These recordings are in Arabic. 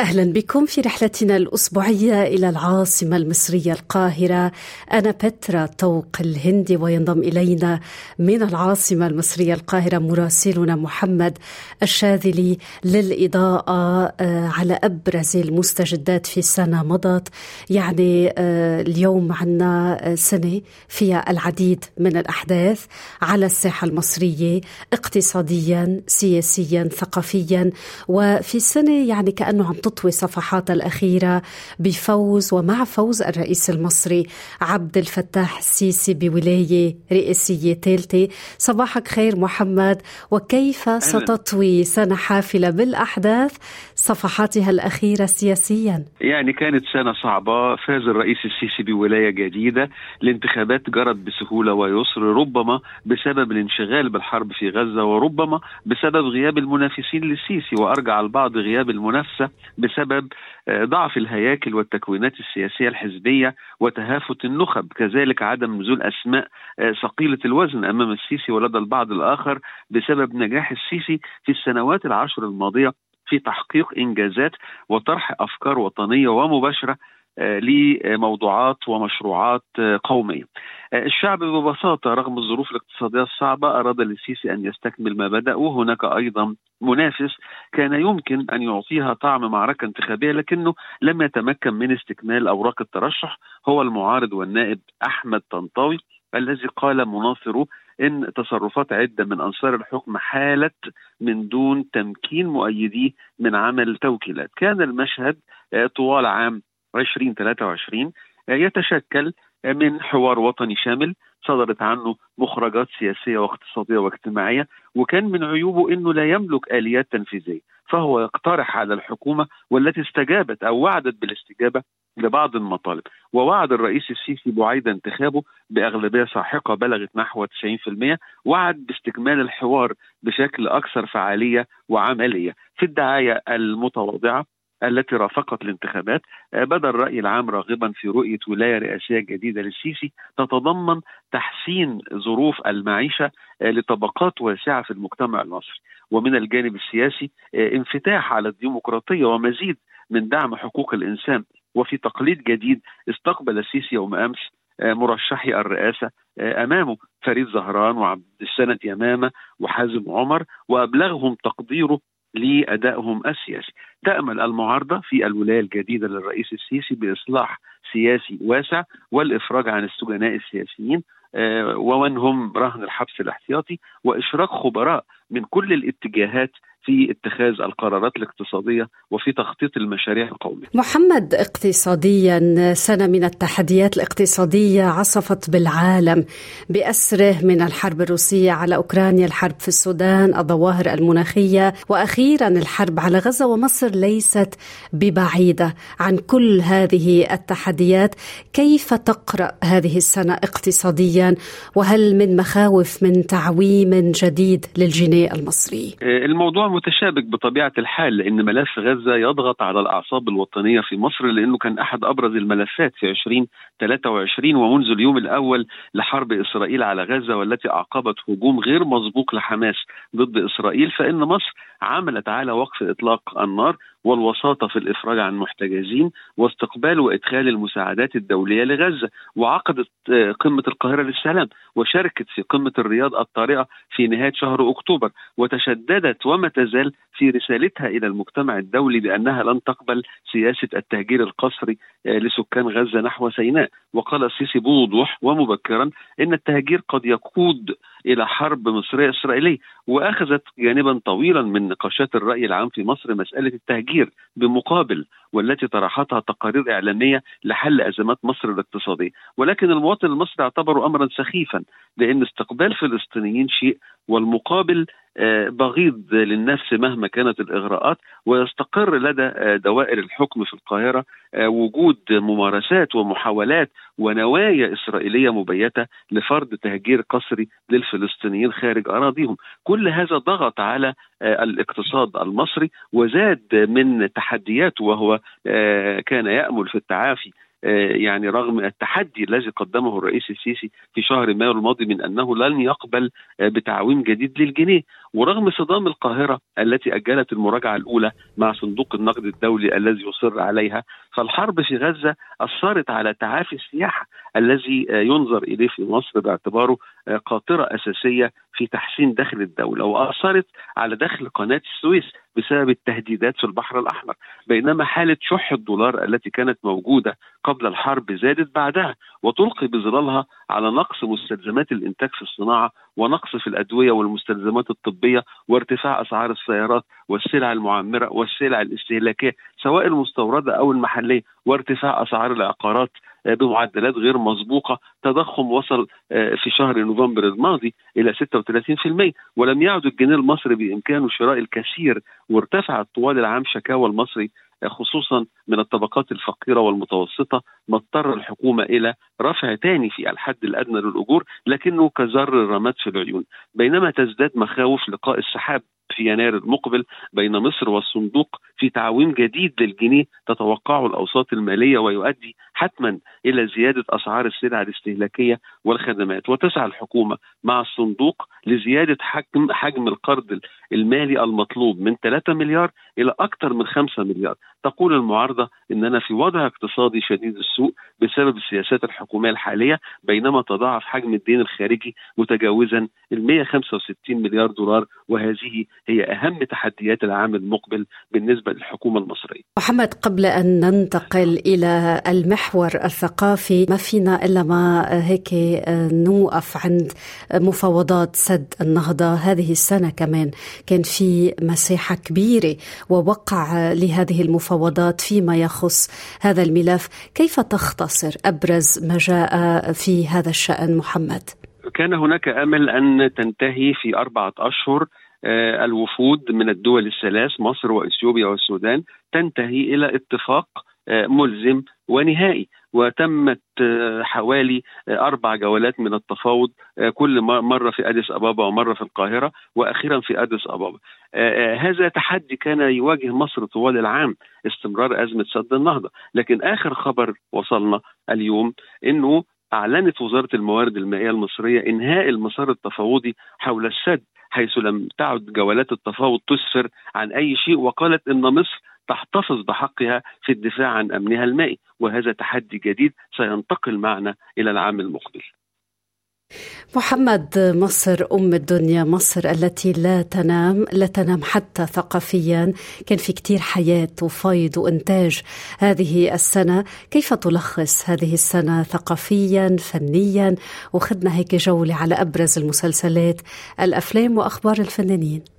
أهلا بكم في رحلتنا الأسبوعية إلى العاصمة المصرية القاهرة. أنا بترا طوق الهندي وينضم إلينا من العاصمة المصرية القاهرة مراسلنا محمد الشاذلي للإضاءة آه، على أبرز المستجدات في سنه مضت. يعني آه، اليوم عندنا آه، سنة فيها العديد من الأحداث على الساحة المصرية اقتصاديا سياسيا ثقافيا. وفي سنه يعني كأنه عم تطوي صفحاتها الأخيرة بفوز ومع فوز الرئيس المصري عبد الفتاح السيسي بولاية رئاسية ثالثة صباحك خير محمد وكيف ستطوي سنة حافلة بالأحداث صفحاتها الأخيرة سياسيا؟ يعني كانت سنة صعبة فاز الرئيس السيسي بولاية جديدة الانتخابات جرت بسهولة ويسر ربما بسبب الانشغال بالحرب في غزة وربما بسبب غياب المنافسين للسيسي. وأرجع البعض غياب المنافسة بسبب آه، ضعف الهياكل والتكوينات السياسية الحزبية وتهافت النخب، كذلك عدم نزول أسماء آه، ثقيلة الوزن أمام السيسي ولدى البعض الآخر بسبب نجاح السيسي في السنوات العشر الماضية في تحقيق إنجازات وطرح أفكار وطنية ومباشرة لموضوعات ومشروعات آه، قومية. آه، الشعب ببساطة رغم الظروف الاقتصادية الصعبة أراد السيسي أن يستكمل ما بدا وهناك أيضا منافس كان يمكن أن يعطيها طعم معركة انتخابية لكنه لم يتمكن من استكمال أوراق الترشح. هو المعارض والنائب أحمد طنطاوي الذي قال مناصره إن تصرفات عدة من أنصار الحكم حالت من دون تمكين مؤيديه من عمل توكيلات، كان المشهد طوال عام 2023 يتشكل من حوار وطني شامل صدرت عنه مخرجات سياسية واقتصادية واجتماعية وكان من عيوبه إنه لا يملك آليات تنفيذية فهو يقترح على الحكومة والتي استجابت أو وعدت بالاستجابة لبعض المطالب ووعد الرئيس السيسي بعيد انتخابه بأغلبية ساحقة بلغت نحو 90% وعد باستكمال الحوار بشكل أكثر فعالية وعملية في الدعاية المتواضعة التي رافقت الانتخابات آه، بدا الرأي العام راغبا في رؤية ولاية رئاسية جديدة للسيسي تتضمن تحسين ظروف المعيشة آه، لطبقات واسعة في المجتمع المصري. ومن الجانب السياسي آه، انفتاح على الديمقراطية ومزيد من دعم حقوق الإنسان. وفي تقليد جديد استقبل السيسي يوم أمس مرشحي الرئاسة أمامه فريد زهران وعبد السند يمامه وحازم عمر وأبلغهم تقديره لأدائهم السياسي. تأمل المعارضة في الولاية الجديدة للرئيس السيسي بإصلاح سياسي واسع والإفراج عن السجناء السياسيين آه، ومن هم رهن الحبس الاحتياطي وإشراك خبراء من كل الاتجاهات في اتخاذ القرارات الاقتصادية وفي تخطيط المشاريع القومية. محمد اقتصاديا سنة من التحديات الاقتصادية عصفت بالعالم بأسره من الحرب الروسية على أوكرانيا، الحرب في السودان، الظواهر المناخية وأخيرا الحرب على غزة ومصر ليست ببعيدة عن كل هذه التحديات، كيف تقرأ هذه السنة اقتصاديا وهل من مخاوف من تعويم جديد للجنيه المصري؟ الموضوع متشابك بطبيعة الحال لأن ملف غزة يضغط على الأعصاب الوطنية في مصر لأنه كان أحد أبرز الملفات في 2023 ومنذ اليوم الأول لحرب إسرائيل على غزة والتي أعقبت هجوم غير مسبوق لحماس ضد إسرائيل فإن مصر عملت على وقف إطلاق النار والوساطة في الإفراج عن محتجزين واستقبال وإدخال المساعدات الدولية لغزة وعقدت قمة القاهرة للسلام وشاركت في قمة الرياض الطارئة في نهاية شهر أكتوبر وتشددت وما تزال في رسالتها إلى المجتمع الدولي بأنها لن تقبل سياسة التهجير القسري آه، لسكان غزة نحو سيناء. وقال السيسي بوضوح ومبكرا إن التهجير قد يقود إلى حرب مصرية إسرائيلية وأخذت جانبا طويلا من نقاشات الرأي العام في مصر مسألة التهجير بمقابل والتي طرحتها تقارير إعلامية لحل أزمات مصر الاقتصادية. ولكن المواطن المصري اعتبره أمرا سخيفا لأن استقبال فلسطينيين شيء والمقابل بغيض للنفس مهما كانت الإغراءات ويستقر لدى دوائر الحكم في القاهرة وجود ممارسات ومحاولات ونوايا إسرائيلية مبيتة لفرض تهجير قسري للفلسطينيين خارج أراضيهم، كل هذا ضغط على الاقتصاد المصري وزاد من تحدياته وهو كان يأمل في التعافي يعني رغم التحدي الذي قدمه الرئيس السيسي في شهر مايو الماضي من أنه لن يقبل بتعويم جديد للجنيه. ورغم صدام القاهرة التي أجلت المراجعة الأولى مع صندوق النقد الدولي الذي يصر عليها فالحرب في غزة أثرت على تعافي السياحة الذي ينظر إليه في مصر باعتباره قاطرة أساسية في تحسين دخل الدولة وأثرت على دخل قناة السويس بسبب التهديدات في البحر الأحمر. بينما حالة شح الدولار التي كانت موجودة قبل الحرب زادت بعدها وتلقي بظلالها على نقص مستلزمات الإنتاج في الصناعة ونقص في الأدوية والمستلزمات الطبية وارتفاع أسعار السيارات والسلع المعمرة والسلع الاستهلاكية سواء المستوردة أو المحليه وارتفاع اسعار العقارات. بمعدلات غير مسبوقة تضخم وصل في شهر نوفمبر الماضي إلى 36% ولم يعد الجنيه المصري بامكانه شراء الكثير وارتفعت طوال العام شكاوى المصري خصوصا من الطبقات الفقيرة والمتوسطة ما اضطر الحكومة إلى رفع تاني في الحد الأدنى للأجور لكنه كزر الرماد في العيون. بينما تزداد مخاوف لقاء السحاب في يناير المقبل بين مصر والصندوق في تعويم جديد للجنيه تتوقعه الأوساط المالية ويؤدي حتما إلى زيادة أسعار السلع الاستهلاكية والخدمات. وتسعى الحكومة مع الصندوق لزيادة حجم حجم القرض المالي المطلوب من 3 مليار إلى أكثر من 5 مليار تقول المعارضة إننا في وضع اقتصادي شديد السوء بسبب السياسات الحكومية الحالية بينما تضاعف حجم الدين الخارجي متجاوزا ال 165 مليار دولار وهذه هي أهم تحديات العام المقبل بالنسبة للحكومة المصرية. محمد قبل أن ننتقل إلى المحور الثقافي ما فينا إلا ما هيك نوقف عند مفاوضات سد النهضة هذه السنة كمان كان في مساحة كبيرة ووقع لهذه المفاوضات فيما يخص هذا الملف، كيف تختصر أبرز ما جاء في هذا الشأن محمد؟ كان هناك أمل أن تنتهي في أربعة أشهر الوفود من الدول الثلاث مصر وإثيوبيا والسودان تنتهي إلى اتفاق ملزم ونهائي وتمت حوالي أربع جولات من التفاوض كل مرة في أديس أبابا ومرة في القاهرة وأخيرا في أديس أبابا. هذا تحدي كان يواجه مصر طوال العام استمرار أزمة سد النهضة، لكن آخر خبر وصلنا اليوم إنه أعلنت وزارة الموارد المائية المصرية إنهاء المسار التفاوضي حول السد حيث لم تعد جولات التفاوض تسفر عن أي شيء وقالت إن مصر تحتفظ بحقها في الدفاع عن أمنها المائي وهذا تحدي جديد سينتقل معنا إلى العام المقبل. محمد مصر أم الدنيا مصر التي لا تنام لا تنام حتى ثقافيا. كان في كتير حياة وفيض وإنتاج هذه السنة. كيف تلخص هذه السنة ثقافيا فنيا؟ وخدنا هيك جولة على أبرز المسلسلات الأفلام وأخبار الفنانين.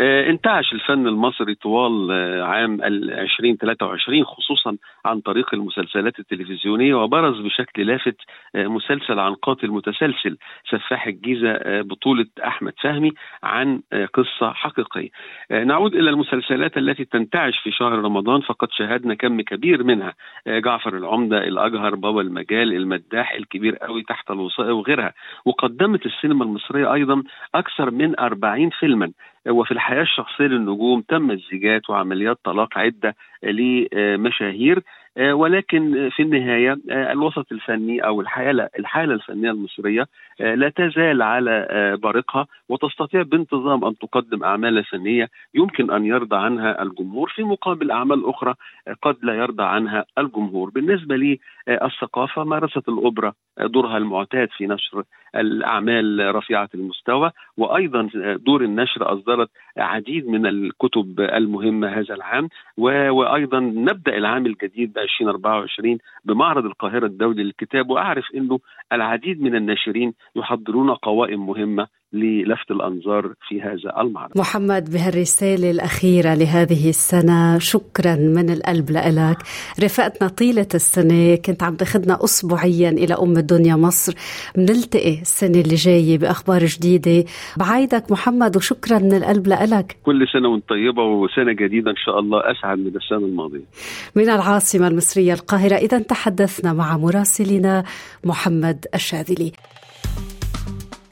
انتعش الفن المصري طوال عام 2023 خصوصا عن طريق المسلسلات التلفزيونية وبرز بشكل لافت مسلسل عن قاتل متسلسل سفاح الجيزة بطولة أحمد فهمي عن قصة حقيقية. نعود إلى المسلسلات التي تنتعش في شهر رمضان فقد شاهدنا كم كبير منها. جعفر العمدة الأجهر بابا المجال المداح الكبير قوي تحت الوصاية وغيرها. وقدمت السينما المصرية أيضا أكثر من 40 فيلما وفي الحياة الشخصية للنجوم تم الزيجات وعمليات طلاق عدة لمشاهير. ولكن في النهاية الوسط الفني أو الحالة الحالة الفنية المصرية لا تزال على بارقها وتستطيع بانتظام أن تقدم أعمال فنية يمكن أن يرضى عنها الجمهور. في مقابل أعمال أخرى قد لا يرضى عنها الجمهور. بالنسبة للثقافه مارست الاوبرا دورها المعتاد في نشر الأعمال رفيعة المستوى وأيضا دور النشر أصدرت عديد من الكتب المهمة هذا العام وأيضا نبدأ العام الجديد 2024 بمعرض القاهرة الدولي للكتاب وأعرف إنه العديد من الناشرين يحضرون قوائم مهمة للفت الأنظار في هذا المعرض. محمد بهالرسالة الأخيرة لهذه السنة شكرا من القلب لك رفقتنا طيلة السنة كنت عم تاخذنا اسبوعيا إلى أم الدنيا مصر بنلتقي السنة اللي جاية بأخبار جديدة بعايدك محمد وشكرا من القلب لك كل سنة وأنت طيبة وسنة جديدة إن شاء الله أسعد من السنة الماضية. من العاصمة المصرية القاهرة إذا تحدثنا مع مراسلنا محمد الشاذلي.